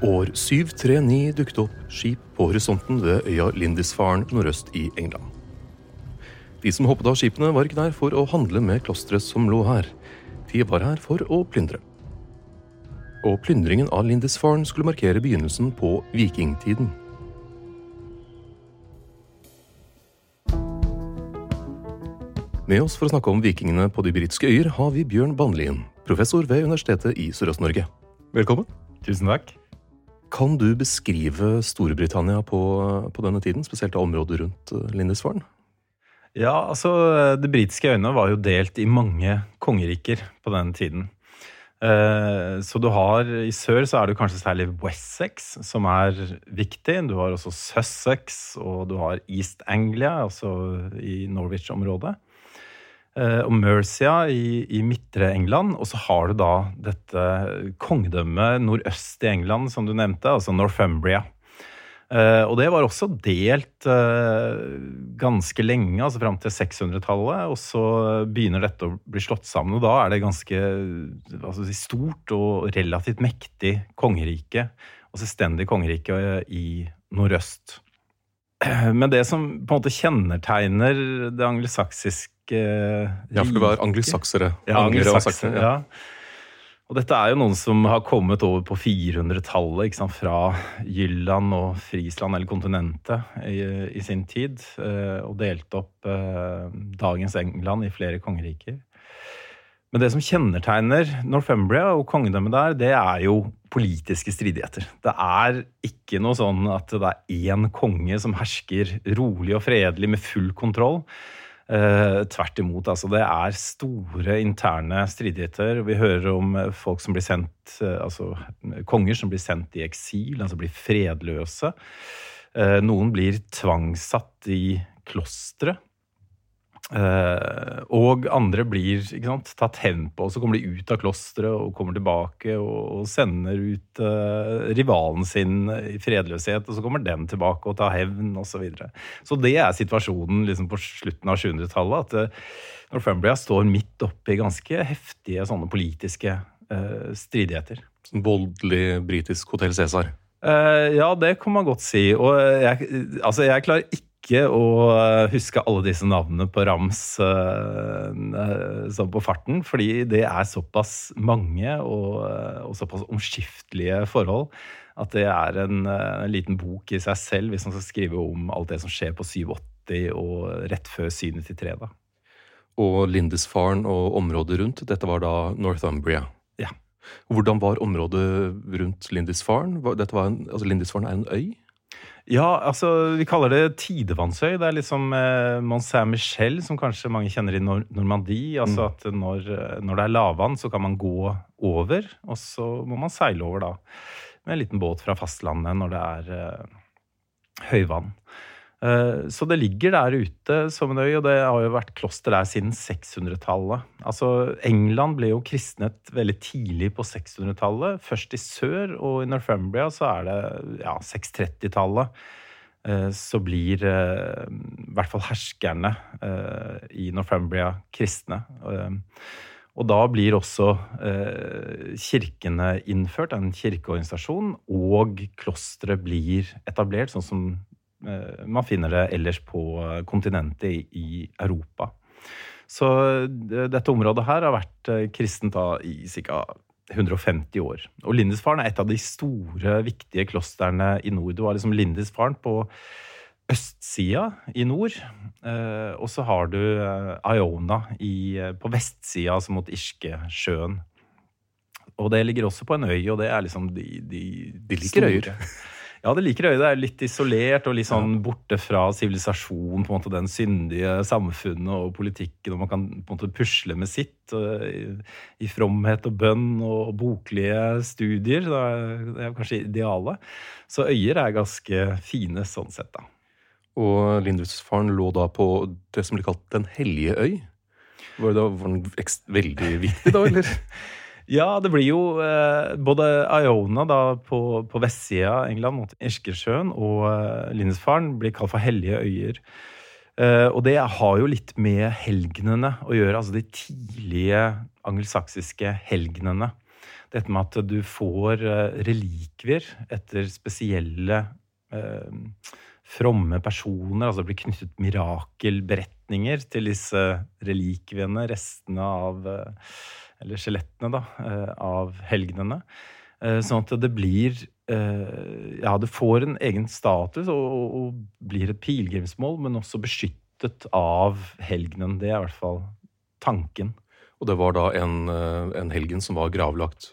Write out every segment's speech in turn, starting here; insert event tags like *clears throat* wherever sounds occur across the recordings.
År 739 dukket opp skip på horisonten ved øya Lindisfarne nordøst i England. De som hoppet av skipene, var ikke der for å handle med klosteret som lå her. De var her for å plyndre. Og plyndringen av Lindisfarne skulle markere begynnelsen på vikingtiden. Med oss for å snakke om vikingene på de britiske øyer har vi Bjørn Bannlien, professor ved Universitetet i Sørøst-Norge. Velkommen. Tusen takk. Kan du beskrive Storbritannia på, på denne tiden, spesielt området rundt eh, Lindisfarne? Ja, altså Det britiske øyene var jo delt i mange kongeriker på denne tiden. Eh, Så du har I sør så er det kanskje særlig Wessex som er viktig. Du har også Sussex, og du har East Anglia, altså i Norwich-området. Eh, Og Mercia i, i midtre England. Og så har du da dette kongedømmet nordøst i England, som du nevnte, altså Northumbria. Eh, og det var også delt eh, ganske lenge, altså fram til 600-tallet. Og så begynner dette å bli slått sammen, og da er det ganske si, stort og relativt mektig kongerike. Og selvstendig kongerike i nordøst. *clears throat* Men det som på en måte kjennetegner det angelsaksiske Ja, for det var angelsaksere. Ja, angelsaksere, ja. Og dette er jo noen som har kommet over på 400-tallet, fra Jylland og Frisland, eller kontinentet, i, i sin tid. eh, Og delt opp eh, dagens England i flere kongeriker. Men det som kjennetegner Northumbria og kongedømmet der, det er jo politiske stridigheter. Det er ikke noe sånn at det er én konge som hersker rolig og fredelig med full kontroll. Eh, tvert imot. Altså, det er store interne stridigheter. Vi hører om folk som blir sendt eh, Altså konger som blir sendt i eksil, altså blir fredløse. Eh, noen blir tvangssatt i klostre. Eh, og andre blir sant, tatt hevn på, og så kommer de ut av klosteret og kommer tilbake og, og sender ut uh, rivalen sin i fredløshet, og så kommer den tilbake og tar hevn osv. Så, videre. så det er situasjonen liksom, på slutten av 700-tallet. At uh, Northumbria står midt oppi ganske heftige sånne politiske eh, stridigheter. Sånn voldelig britisk Hotell Cæsar. Eh, ja, det kan man godt si. Og jeg, altså, jeg klarer ikke å eh, huske alle disse navnene på rams sånn på farten, fordi det er såpass mange og, og såpass omskiftelige forhold at det er en, en liten bok i seg selv hvis man skal skrive om alt det som skjer på 87 og rett før 793. Da. Og Lindisfarne og området rundt, dette var da Northumbria. Ja. Hvordan var området rundt Lindisfarne? Var- Dette var en, altså Lindisfarne er en øy? Ja, altså vi kaller det tidevannsøy. Det er liksom eh, Mont Saint-Michel, som kanskje mange kjenner i Nor Normandie. Altså at når, eh, når det er lavvann, så kan man gå over, og så må man seile over da. med en liten båt fra fastlandet når det er eh, høyvann. Uh, så det ligger der ute som en øy, og det har jo vært kloster der siden 600-tallet. Altså, England ble jo kristnet veldig tidlig på 600-tallet. Først i sør, og i Northumbria så er det ja, 630-tallet. Uh, så blir uh, i hvert fall herskerne i Northumbria kristne. Og da blir også eh, kirkene innført, en kirkeorganisasjon, og klosteret blir etablert, sånn som eh, man finner det ellers på kontinentet i, Europa. Så eh, dette området her har vært eh, kristent da i ca. 150 år. Og Lindisfaren er et av de store, viktige klostrene i nord. Du har liksom Lindisfaren på østsida i nord. Eh, og så har du eh, Iona i, eh, på vestsida, altså mot Irskesjøen. Og det ligger også på en øy, og det er liksom de, de, de liker øyer. *laughs* Ja, det liker øyet. Det er litt isolert og litt sånn borte fra sivilisasjon, på en måte den syndige samfunnet og politikken, og man kan på en måte pusle med sitt i, i fromhet og bønn og boklige studier. Det er kanskje idealet. Så øyer er ganske fine sånn sett, da. Og Lindisfaren lå da på det som blir kalt Den hellige øy. Var, det da, var den veldig viktig da, eller? *laughs* ja, det blir jo eh, både Iona da på, på vestsida av England mot Irskesjøen og eh, Lindisfaren blir kalt for hellige øyer. Eh, og det har jo litt med helgenene å gjøre, altså de tidlige angelsaksiske helgenene. Dette med at du får eh, relikvier etter spesielle eh, fromme personer. altså Det blir knyttet mirakelberetninger til disse relikviene, restene av eh, Eller skjelettene, da, eh, av helgenene. Eh, sånn at det blir Ja, det får en egen status og, og blir et pilegrimsmål, men også beskyttet av helgenen. Det er i hvert fall tanken. Og det var da en, en helgen som var gravlagt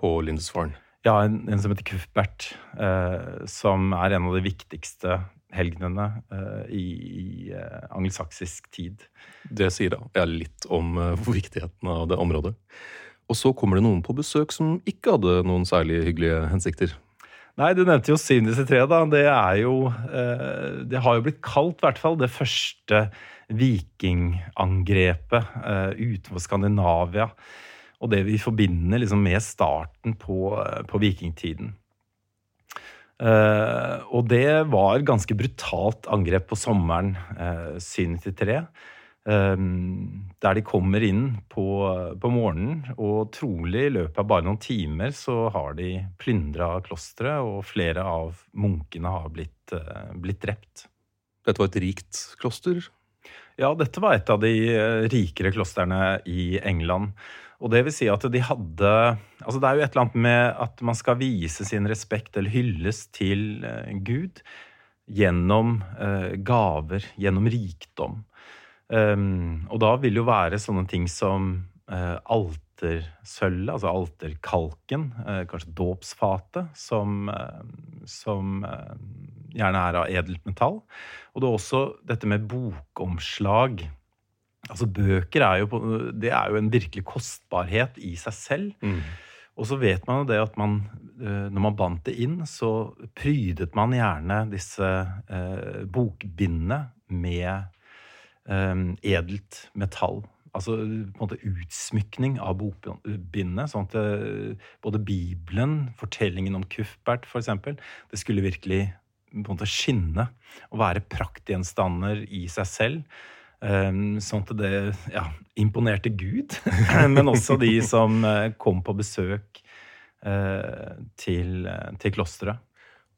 på Lindesfaren? Ja, en, en som heter Cuthbert, eh, som er en av de viktigste helgenene eh, i, i eh, angelsaksisk tid. Det sier da litt om uh, viktigheten av det området. Og så kommer det noen på besøk som ikke hadde noen særlig hyggelige hensikter. Nei, du nevnte jo Syndis tre, da. Det er jo eh, Det har jo blitt kalt, i hvert fall, det første vikingangrepet eh, utenfor Skandinavia og det vi forbinder liksom med starten på, på vikingtiden. Uh, og det var ganske brutalt angrep på sommeren uh, 793. Um, der de kommer inn på, på, morgenen, og trolig i løpet av bare noen timer så har de plyndra klosteret, og flere av munkene har blitt, blitt drept. Dette var et rikt kloster? Ja, dette var et av de rikere klostrene i England. Og det vil si at de hadde Altså det er jo et eller annet med at man skal vise sin respekt eller hylles til uh, Gud gjennom uh, gaver, gjennom rikdom. Um, og da vil jo være sånne ting som uh, altersølvet, altså alterkalken, kanskje dåpsfatet, som, som gjerne er av edelt metall. Og det er også dette med bokomslag Altså Bøker er jo, det er jo en virkelig kostbarhet i seg selv. Mm. Og så vet man jo det at man, eh, når man bandt det inn, så prydet man gjerne disse eh, bokbindene med eh, edelt metall. Altså på en måte utsmykning av bokbindene. Sånn at eh, både Bibelen, fortellingen om Cuthbert f.eks., det skulle virkelig på en måte skinne og være praktgjenstander i seg selv. Ehm, sånn at det ja, imponerte Gud, *laughs* men også de som eh, kom på besøk eh, til, eh, til klosteret.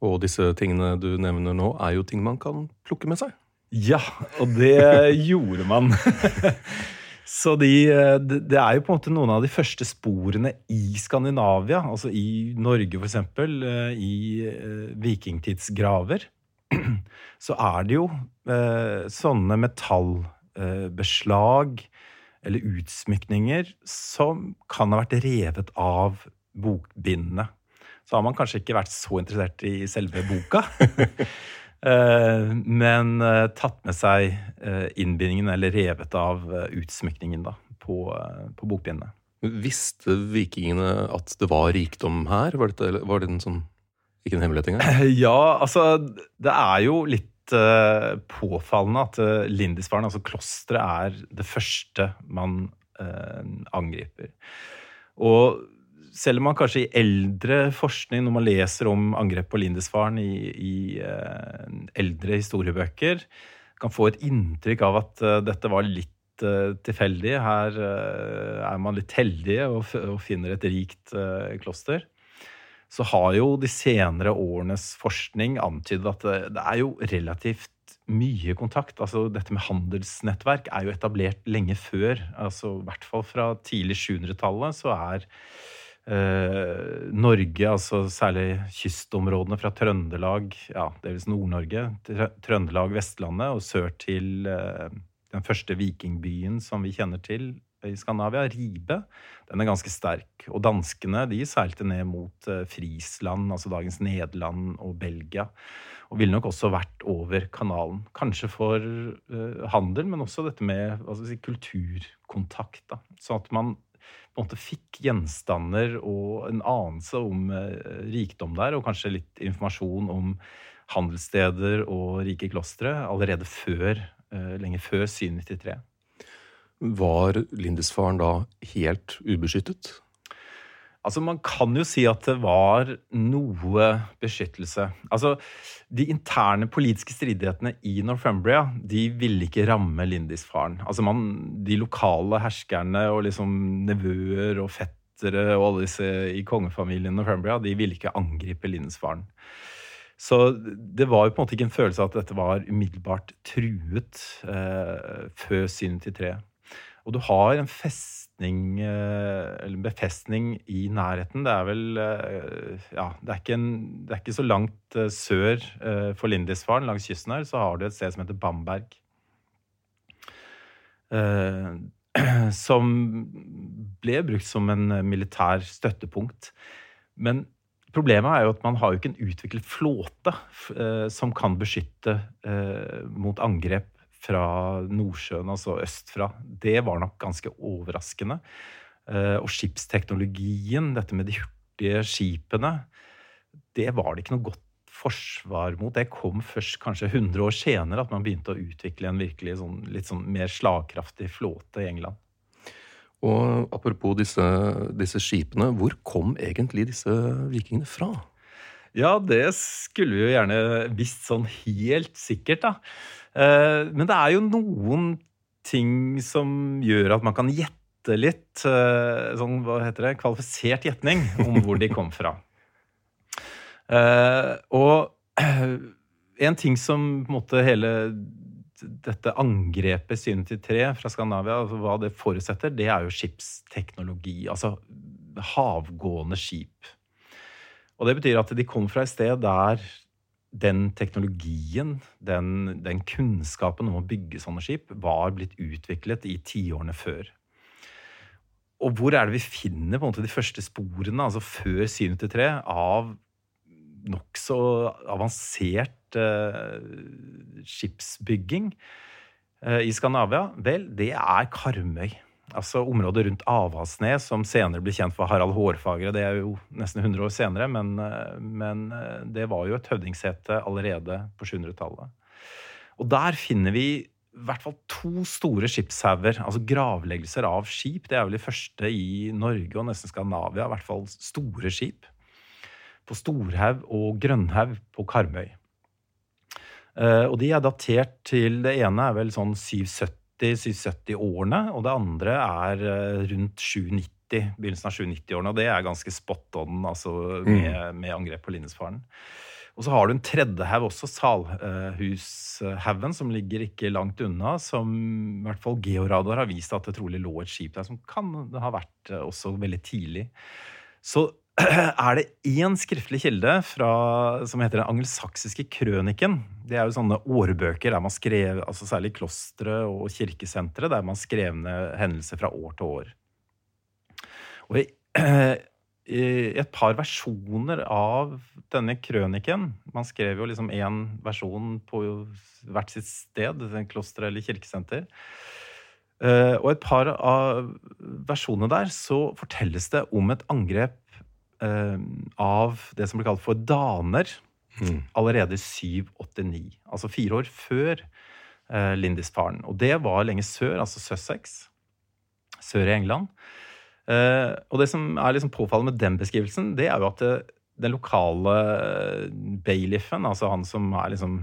Og disse tingene du nevner nå, er jo ting man kan plukke med seg. Ja, og det gjorde man. *laughs* Så de, det er jo på en måte noen av de første sporene i Skandinavia, altså i Norge f.eks., i vikingtidsgraver. *clears throat* Så er det jo sånne metall Eh, eller utsmykninger som kan ha vært revet av bokbindene. Så har man kanskje ikke vært så interessert i selve boka. *laughs* Eh, men eh, tatt med seg innbindingen, eller revet av utsmykningen, da, på, på bokbindene. Visste vikingene at det var rikdom her? Var, dette, var det en sånn Ikke en hemmelighet engang? *laughs* Ja, altså Det er jo litt påfallende at Lindisfarne, altså klosteret, er det første man angriper. Og selv om man kanskje i eldre forskning, når man leser om angrep på Lindisfaren i, i eldre historiebøker, kan få et inntrykk av at dette var litt uh, tilfeldig. Her uh, er man litt heldige og, og finner et rikt uh, kloster. Så har jo de senere årenes forskning antydet at det, det, er jo relativt mye kontakt. Altså Dette med handelsnettverk er jo etablert lenge før. altså I hvert fall fra tidlig 700-tallet så er Eh, Norge, altså særlig kystområdene fra Trøndelag, ja, delvis Nord-Norge, Trøndelag, Vestlandet og sør til eh, den første vikingbyen som vi kjenner til i Skandinavia, Ribe, den er ganske sterk. Og danskene de seilte ned mot uh, Frisland, altså dagens Nederland og Belgia. Og ville nok også vært over kanalen. Kanskje for handel, men også dette med si, kulturkontakt. Da. Sånn at man på en måte fikk gjenstander og en anelse om uh, rikdom der, og kanskje litt informasjon om handelssteder og rike klostre allerede før Eh, lenge før 793. Var Lindisfaren da helt ubeskyttet? Altså, Man kan jo si at det var noe beskyttelse. Altså, De interne politiske stridighetene i Northumbria de ville ikke ramme Lindisfaren. Altså, man, De lokale herskerne og liksom nevøer og fettere og alle disse i kongefamilien Northumbria de ville ikke angripe Lindisfaren. Så det var jo på en måte ikke en følelse av at dette var umiddelbart truet eh, før 793. Og du har en festning, eh, befestning i nærheten. Det er vel eh, Ja, det er, en, det er ikke, så langt eh, sør for Lindisfaren, langs kysten her, så har du et sted som heter Bamberg. *clears throat* Som ble brukt som en militær støttepunkt. Men Problemet er jo at man har jo ikke en utviklet flåte som kan beskytte mot angrep fra Nordsjøen, altså østfra. Det var nok ganske overraskende. Eh, og skipsteknologien, dette med de hurtige skipene, det var det ikke noe godt forsvar mot. Det kom først kanskje 100 år senere at man begynte å utvikle en virkelig sånn, litt sånn mer slagkraftig flåte i England. Og apropos disse, disse skipene, hvor kom egentlig disse vikingene fra? Ja, det skulle vi jo gjerne visst sånn helt sikkert, da. Eh, men det er jo noen ting som gjør at man kan gjette litt. Eh, sånn, hva heter det, kvalifisert gjetning om hvor de kom fra. Eh, og *clears throat* en ting som på en måte hele dette angrepet 793 fra Skandinavia, altså hva det forutsetter, det er jo skipsteknologi. Altså havgående skip. Og det betyr at de kom fra et sted der den teknologien, den, den kunnskapen om å bygge sånne skip, var blitt utviklet i tiårene før. Og hvor er det vi finner måte de første sporene, altså før 793, av nokså avansert eh, skipsbygging eh, i Skandinavia? Vel, det er Karmøy. Altså området rundt Avaldsnes, som senere ble kjent for Harald Hårfagre. Det er jo nesten 100 år senere, men, eh, men eh, det var jo et høvdingsete allerede på 700-tallet. Og der finner vi i hvert fall to store skipshauger, altså gravleggelser av skip. Det er vel de første i Norge og nesten Skandinavia, i hvert fall store skip på Storhaug og Grønhaug på Karmøy. Uh, og de er datert til Det ene er vel sånn 770-770-årene, og det andre er uh, rundt 790, begynnelsen av 790-årene. Og det er ganske spot on altså, med, mm. med angrep på Lindesfaren. Og så har du en tredje haug også, Salhushaugen, som ligger ikke langt unna. Som i hvert fall georadar har vist at det trolig lå et skip der, som kan ha vært uh, også veldig tidlig. Så er det én skriftlig kilde fra, som heter Den angelsaksiske krøniken. Det er jo sånne årbøker der man skrev, altså særlig klostre og kirkesentre, der man skrev ned hendelser fra år til år. Og i, i, et par versjoner av denne krøniken Man skrev jo liksom én versjon på hvert sitt sted, kloster eller kirkesenter. Uh, og et par av versjonene der så fortelles det om et angrep av det som blir kalt for daner, mm. allerede 789. Altså fire år før uh, Lindisfaren. Og det var lenge sør, altså Sussex. Sør i England. og det som er liksom påfallende med den beskrivelsen, det er jo at det, den lokale bailiffen, altså han som er liksom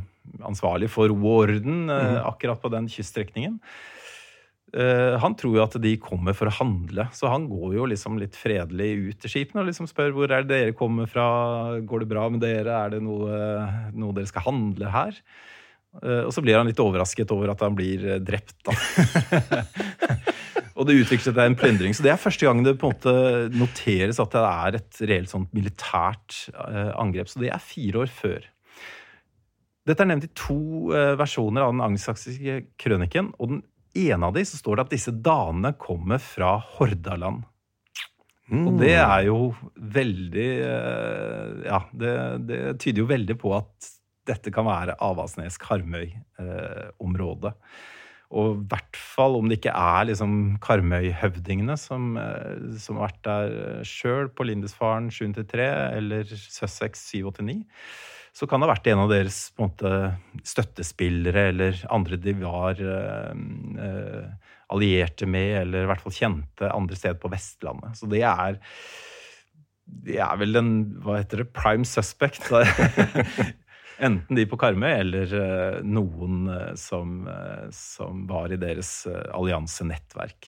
ansvarlig for orden mm. akkurat på den kyststrekningen, Uh, han tror jo at de kommer for å handle, så han går jo liksom litt fredelig ut til skipene og liksom spør hvor er det dere kommer fra, går det bra med dere, er det noe, noe dere skal handle her? Uh, og så blir han litt overrasket over at han blir drept, da. *laughs* og det utvikler seg en plyndring. Så det er første gang det på en måte noteres at det er et reelt sånt militært angrep. Så det er fire år før. Dette er nevnt i to versjoner av den angelsaksiske krøniken. og den ene av de så står det at disse danene kommer fra Hordaland. Mm. Og det er jo veldig eh, Ja, det, det, tyder jo veldig på at dette kan være Avaldsnes-Karmøy-området. Eh, og i hvert fall om det ikke er liksom Karmøy-høvdingene som, eh, som, har vært der sjøl på Lindisfaren 783 eller Sussex 789 så kan det ha vært en av deres på en måte, støttespillere eller andre de var eh, allierte med, eller i hvert fall kjente andre steder på Vestlandet. Så det er de er vel en hva heter det, prime suspect. *laughs* Enten de på Karmøy eller uh, noen uh, som, som var i deres alliansenettverk.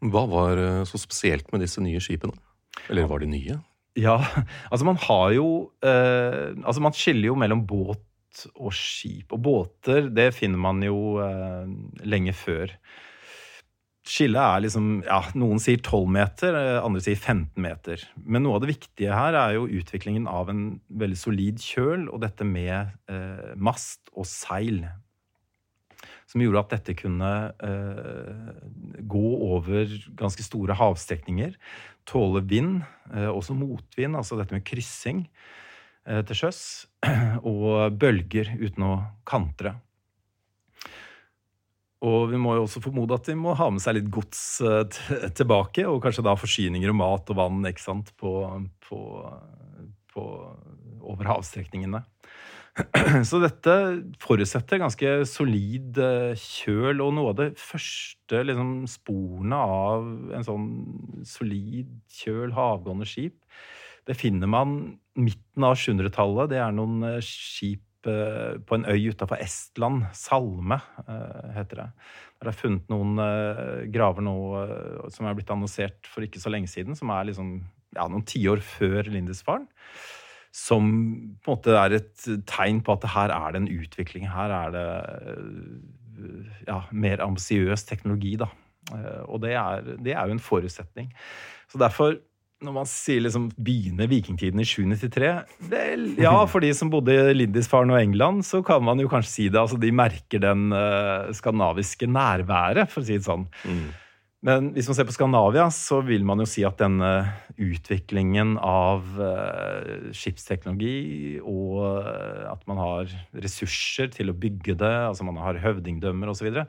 Hva var eh, så spesielt med disse nye skipene? Eller var de nye? Ja, altså man har jo eh, Altså man skiller jo mellom båt og skip. Og båter, det finner man jo eh, lenge før. Skillet er liksom ja, Noen sier 12 meter, eh, andre sier 15 meter. Men noe av det viktige her er jo utviklingen av en veldig solid kjøl, og dette med eh, mast og seil. Som gjorde at dette kunne eh, gå over ganske store havstrekninger tåle vind, eh, også motvind, altså dette med kryssing eh, til sjøs, *clears throat* og bølger uten å kantre. Og vi må jo også formode at de må ha med seg litt gods eh, tilbake, og kanskje da forsyninger og mat og vann ikke sant, på, på, på over havstrekningene. *clears throat* Så dette forutsetter ganske solid eh, kjøl, og noe av det første liksom, sporene av en sånn solid kjøl, havgående skip, det finner man midten av 700-tallet. Det er noen eh, skip eh, på en øy utafor Estland. Salme heter det. Der det er funnet noen graver nå som er blitt annonsert for ikke så lenge siden, som er liksom, ja, noen tiår før Lindisfaren som på en måte er et tegn på at her er det en utvikling. Her er det ja, mer ambisiøs teknologi, da. Og det er, det er, jo en forutsetning. Så derfor når man sier liksom begynner vikingtiden i 793 Vel, ja, *laughs* for de som bodde i Lindisfaren og England, så kan man jo kanskje si det. Altså, de merker den uh, skandinaviske nærværet, for å si det sånn. Mm. Men hvis man ser på Skandinavia, så vil man jo si at denne utviklingen av uh, skipsteknologi og uh, at man har ressurser til å bygge det, altså man har høvdingdømmer osv.,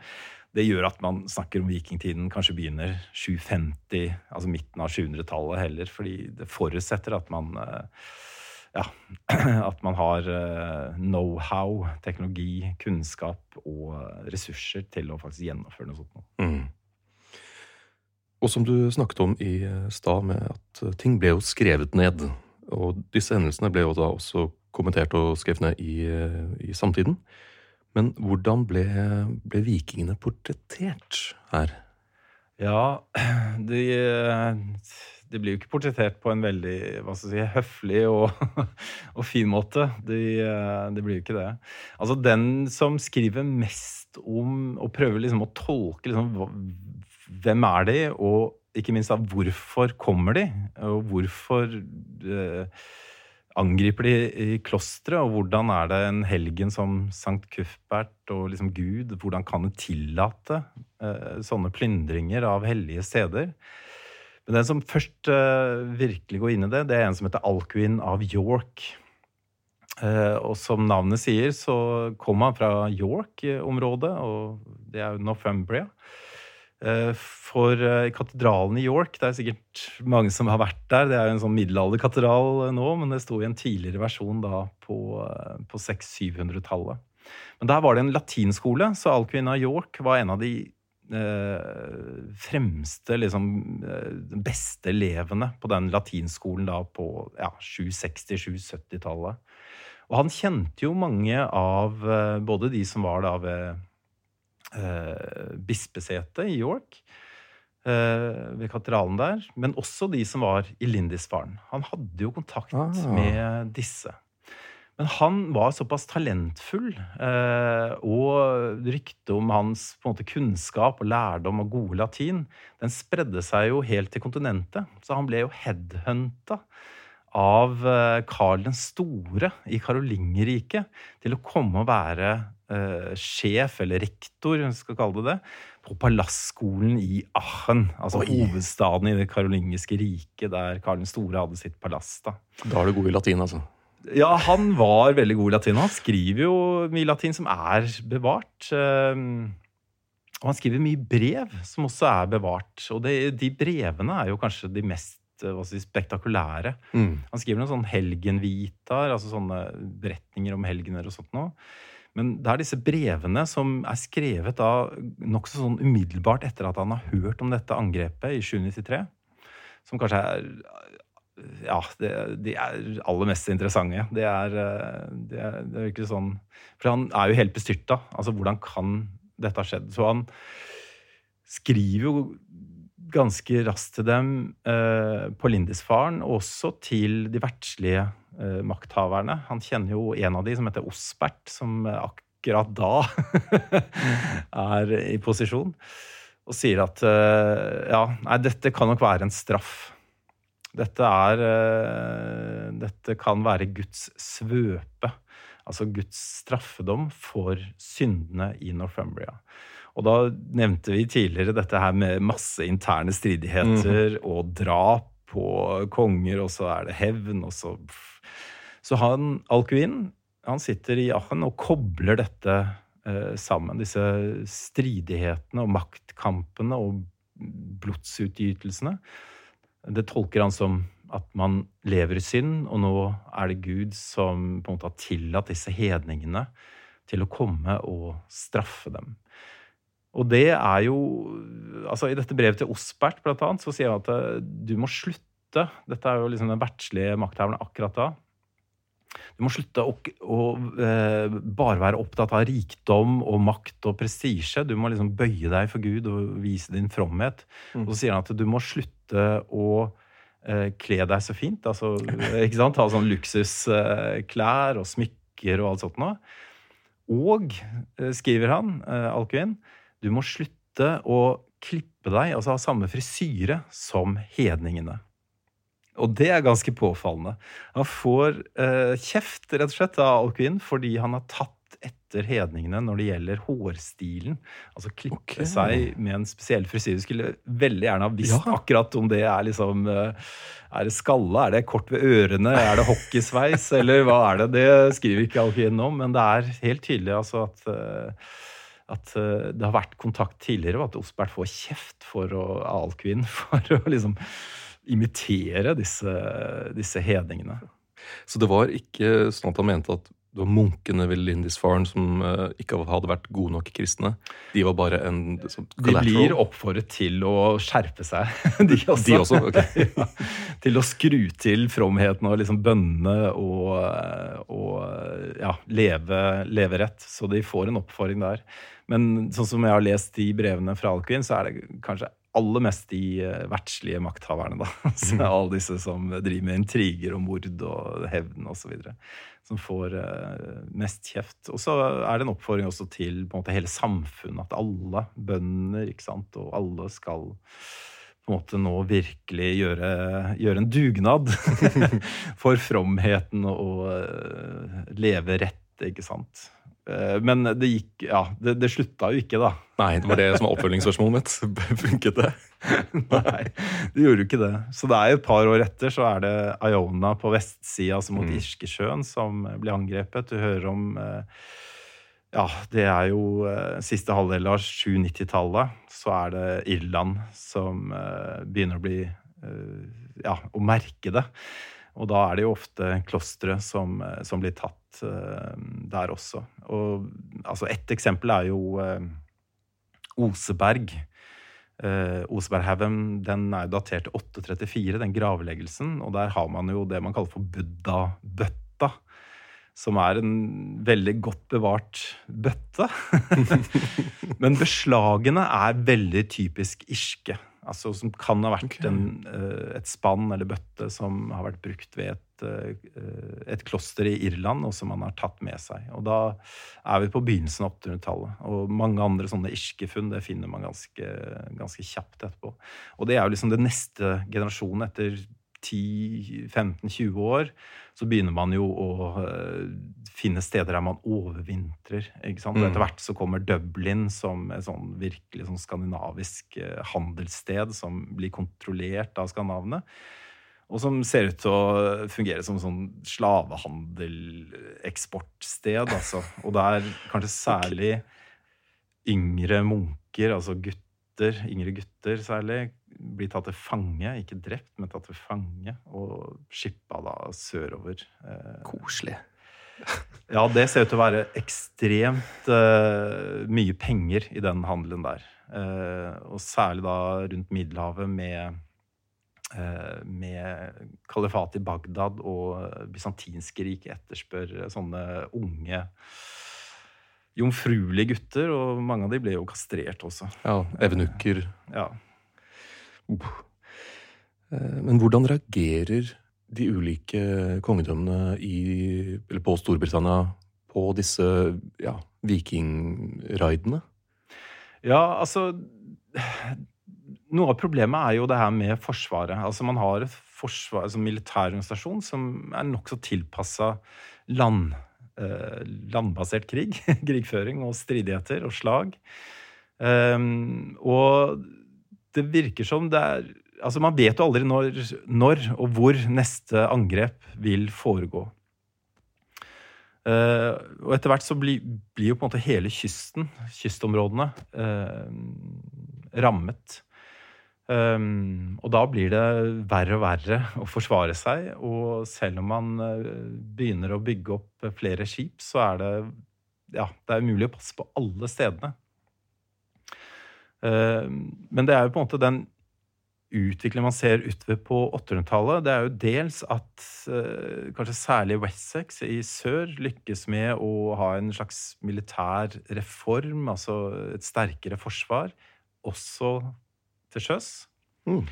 det gjør at man snakker om vikingtiden kanskje begynner 750, altså midten av 700-tallet heller, fordi det forutsetter at man uh, ja, *clears throat* at man har know-how, teknologi, kunnskap og ressurser til å faktisk gjennomføre noe sånt. Mm. Og som du snakket om i eh, stad, med at eh, ting ble jo skrevet ned. Og disse hendelsene ble jo da også kommentert og skrevet ned i, eh, i samtiden. Men hvordan ble, ble, vikingene portrettert her? Ja, *clears throat* de, de blir jo ikke portrettert på en veldig hva skal si, høflig og, *laughs* og fin måte. De, de, blir jo ikke det. Altså, den som skriver mest om og prøver liksom å tolke liksom, hvem er de, og ikke minst da, hvorfor kommer de? Og hvorfor eh, angriper de i klosteret? Og hvordan er det en helgen som Sankt Cuthbert og liksom Gud Hvordan kan det tillate eh, sånne plyndringer av hellige steder? Men den som først eh, virkelig går inn i det, det er en som heter Alcuin av York. Eh, og som navnet sier, så kom han fra York-området, og det er jo Northumbria. Eh, for eh, katedralen i York Det er sikkert mange som har vært der. Det er jo en sånn middelalderkatedral eh, nå, men det sto i en tidligere versjon da på, på 600-700-tallet. Men der var det en latinskole, så Alcuin York var en av de eh, fremste, liksom beste elevene på den latinskolen da på ja, 760-770-tallet. Og han kjente jo mange av både de som var da ved bispesetet i York, eh, ved katedralen der, men også de som var i Lindisfaren. Han hadde jo kontakt ah. med disse. Men han var såpass talentfull, eh, og ryktet om hans måte, kunnskap og lærdom og gode latin den spredde seg jo helt til kontinentet. Så han ble jo headhunta av eh, Karl den store i Karolingerriket til å komme og være eh, sjef, eller rektor, vi skal kalle det det, på palasskolen i Aachen. Altså Oi. hovedstaden i det karolingiske riket, der Karl den store hadde sitt palass. Da Da er du god i latin, altså? Ja, han var veldig god i latin. Han skriver jo mye latin som er bevart. Ehm, og han skriver mye brev som også er bevart. Og det, de brevene er jo kanskje de mest si, spektakulære. Mm. Han skriver noen sånn helgenvitaer, altså sånne beretninger om helgener og sånt noe. Men det er disse brevene som er skrevet da nokså sånn umiddelbart etter at han har hørt om dette angrepet i 793, som kanskje er ja, det, de er aller mest interessante. Det er, det er, det er ikke sånn For han er jo helt bestyrta. Altså, hvordan kan dette ha skjedd? Så han skriver jo ganske raskt til dem eh, på Lindisfaren, og også til de verdslige eh, makthaverne. Han kjenner jo en av de som heter Osbert, som akkurat da *laughs* er i posisjon, og sier at eh, ja, nei, dette kan nok være en straff. Dette er eh, Dette kan være Guds svøpe, altså Guds straffedom for syndene i Northumbria. Og da nevnte vi tidligere dette her med masse interne stridigheter mm. og drap på konger, og så er det hevn, og så Så han Alcuin, han sitter i Aachen og kobler dette eh, sammen. Disse stridighetene og maktkampene og blodsutgytelsene. Det tolker han som at man lever i synd, og nå er det Gud som på en måte har tillatt disse hedningene til å komme og straffe dem. Og det er jo altså I dette brevet til Osbert blant annet, så sier han at eh, du må slutte Dette er jo liksom den verdslige makthaveren akkurat da. Du må slutte å, å eh, bare være opptatt av rikdom og makt og prestisje. Du må liksom bøye deg for Gud og vise din fromhet. Mm. Og så sier han at du må slutte å eh, kle deg så fint. Altså, *laughs* ikke sant? Ha sånn luksusklær og smykker og alt sånt noe. Og, eh, skriver han, eh, Alcuin, du må slutte å klippe deg, altså ha samme frisyre som hedningene. Og det er ganske påfallende. Han får eh, kjeft rett og slett av Alcuin fordi han har tatt etter hedningene når det gjelder hårstilen. Altså klippe okay. seg med en spesiell frisyre. Skulle veldig gjerne ha visst Ja. akkurat om det er liksom eh, Er det skalle? Er det kort ved ørene? Er det hockeysveis? Eller hva er det? Det skriver ikke Alcuin om, men det er helt tydelig altså at eh, at eh, det har vært kontakt tidligere, og at Osbert får kjeft for å, av *laughs* for å liksom imitere disse, disse hedningene. Så det var ikke sånn at han mente at det var munkene ved Lindisfarne som eh, ikke hadde vært gode nok kristne. De var bare en sånn De blir oppfordret til å skjerpe seg, *laughs* de også. De også, Okay. *laughs* ja, til å skru til fromheten og liksom bønnene og, og ja, leve, leve rett. Så de får en oppfordring der. Men sånn som jeg har lest de brevene fra Alcuin, så er det kanskje aller mest de vertslige verdslige makthaverne, da. *laughs* Så alle disse som driver med intriger og mord og hevn osv. Som får eh, mest kjeft. Og så er det en oppfordring også til måte hele samfunnet. At alle bønder ikke sant, og alle skal på en måte nå virkelig gjøre, gjøre en dugnad *laughs* *laughs* for fromheten og eh, leve rett, ikke sant. Eh, Men det gikk Ja, det, det slutta jo ikke, da. Nei, det var det som var oppfølgingsspørsmålet mitt. *laughs* Funket det? *laughs* Nei, det gjorde jo ikke det. Så det er jo et par år etter så er det Iona på vestsida, altså mot Irskesjøen, som blir angrepet. Du hører om eh, Ja, det er jo eh, siste halvdel av 790-tallet. Så er det Irland som begynner å bli Ja, å merke det. Og da er det jo ofte klostre som, eh, som blir tatt uh, der også. Og altså, ett eksempel er jo uh, Oseberg. Uh, Oseberghaugen er jo datert til 834, den gravleggelsen. Og der har man jo det man kaller for buddha-bøtta. Som er en veldig godt bevart bøtte. *laughs* Men beslagene er veldig typisk irske. Altså Som kan ha vært okay. en, eh, et spann eller bøtte som har vært brukt ved et, eh, et kloster i Irland, og som man har tatt med seg. Og da er vi på begynnelsen av 800-tallet. Og mange andre sånne irske funn det finner man ganske, ganske kjapt etterpå. Og det er jo liksom det neste generasjonen etter 10-15-20 år. Så begynner man jo å eh, finne steder der man overvintrer. ikke sant? Og Mm. etter hvert så kommer Dublin som et sånn virkelig sånn skandinavisk eh, handelssted som blir kontrollert av skandinavene. Og som ser ut til å fungere som sånn slavehandel-eksportsted, altså. Og der kanskje særlig yngre munker, altså gutter, yngre gutter særlig, blir tatt til fange. Ikke drept, men tatt til fange. Og skippa da sørover. Eh, Koselig. *laughs* ja, det ser ut til å være ekstremt uh, mye penger i den handelen der. Uh, og særlig da rundt Middelhavet med, med kalifatet i Bagdad og bysantinske rike etterspør sånne unge jomfruelige gutter, og mange av de ble jo kastrert også. Ja, Evenukker. Ja. Eh, Men hvordan reagerer de ulike kongedømmene i, eller på Storbritannia på disse ja, vikingraidene? Ja, altså Noe av problemet er jo det her med Forsvaret. Altså Man har et forsvar, altså militærorganisasjon som er nokså tilpassa land, eh, landbasert krig. *laughs* Krigføring og stridigheter og slag. Um, og det virker som det er Altså Man vet jo aldri når, når og hvor neste angrep vil foregå. Uh, og etter hvert så blir, blir jo på en måte hele kysten, kystområdene, uh, rammet. Um, og da blir det verre og verre å forsvare seg. Og selv om man begynner å bygge opp flere skip, så er det ja, det er umulig å passe på alle stedene. Um, men det er jo på en måte den utviklingen man ser utover på 800-tallet, det er jo dels at eh, kanskje særlig Wessex i sør lykkes med å ha en slags militær reform, altså et sterkere forsvar, også til sjøs. Mm.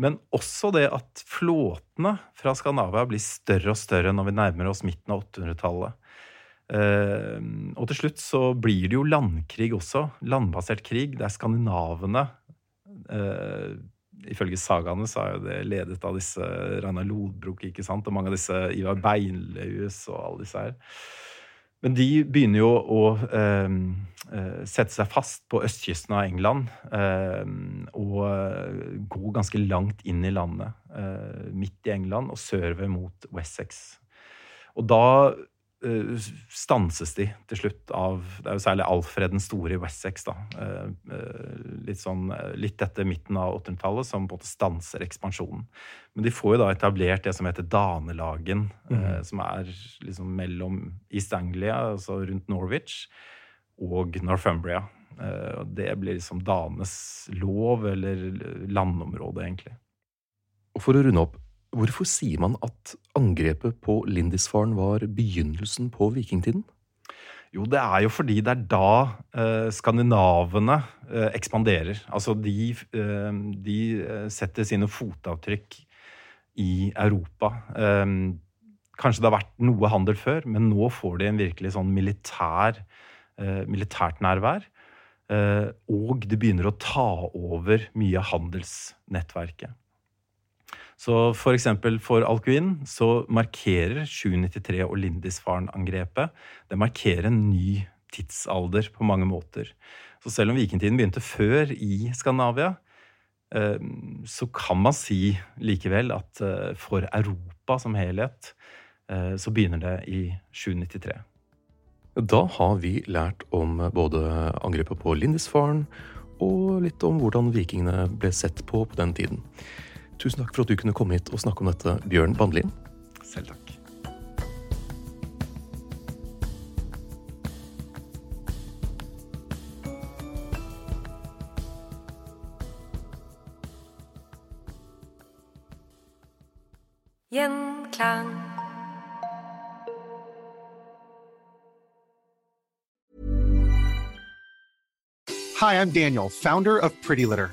Men også det at flåtene fra Skandinavia blir større og større når vi nærmer oss midten av 800-tallet. Eh, og til slutt så blir det jo landkrig også. Landbasert krig. Det er skandinavene eh, ifølge sagaene så er jo det ledet av disse Ragnar Lodbrok ikke sant? og mange av disse Ivar Beinlaus og alle disse her. Men de begynner jo å eh, eh sette seg fast på østkysten av England eh, og gå ganske langt inn i landet, eh, midt i England og sørover mot Wessex. Og da stanses de til slutt av Det er jo særlig Alfred den store i Wessex. da, uh, uh, litt, sånn, litt etter midten av 800-tallet, som på en måte stanser ekspansjonen. Men de får jo da etablert det som heter Danelagen, mm. som er liksom mellom East Anglia, altså rundt Norwich, og Northumbria. Og Det blir liksom Danes lov, eller landområde, egentlig. Og For å runde opp, Hvorfor sier man at angrepet på Lindisfaren var begynnelsen på vikingtiden? Jo, det er jo fordi det er da eh, skandinavene eh, ekspanderer. Altså de, eh, de, eh, setter sine fotavtrykk i Europa. Eh, kanskje det har vært noe handel før, men nå får de en virkelig sånn militær, eh, militært nærvær. og det begynner å ta over mye av handelsnettverket. Så for eksempel for Alcuin så markerer 793 og Lindisfaren-angrepet det markerer en ny tidsalder på mange måter. Så selv om vikingtiden begynte før i Skandinavia, eh, så kan man si likevel at eh, for Europa som helhet eh, så begynner det i 793. Da har vi lært om både angrepet på Lindisfaren og litt om hvordan vikingene ble sett på på den tiden. Tusen takk for at du kunne komme hit og snakke om dette, Bjørn Bandlin. Selv takk. Gjenklang. Hi, I'm Daniel, founder of Pretty Litter.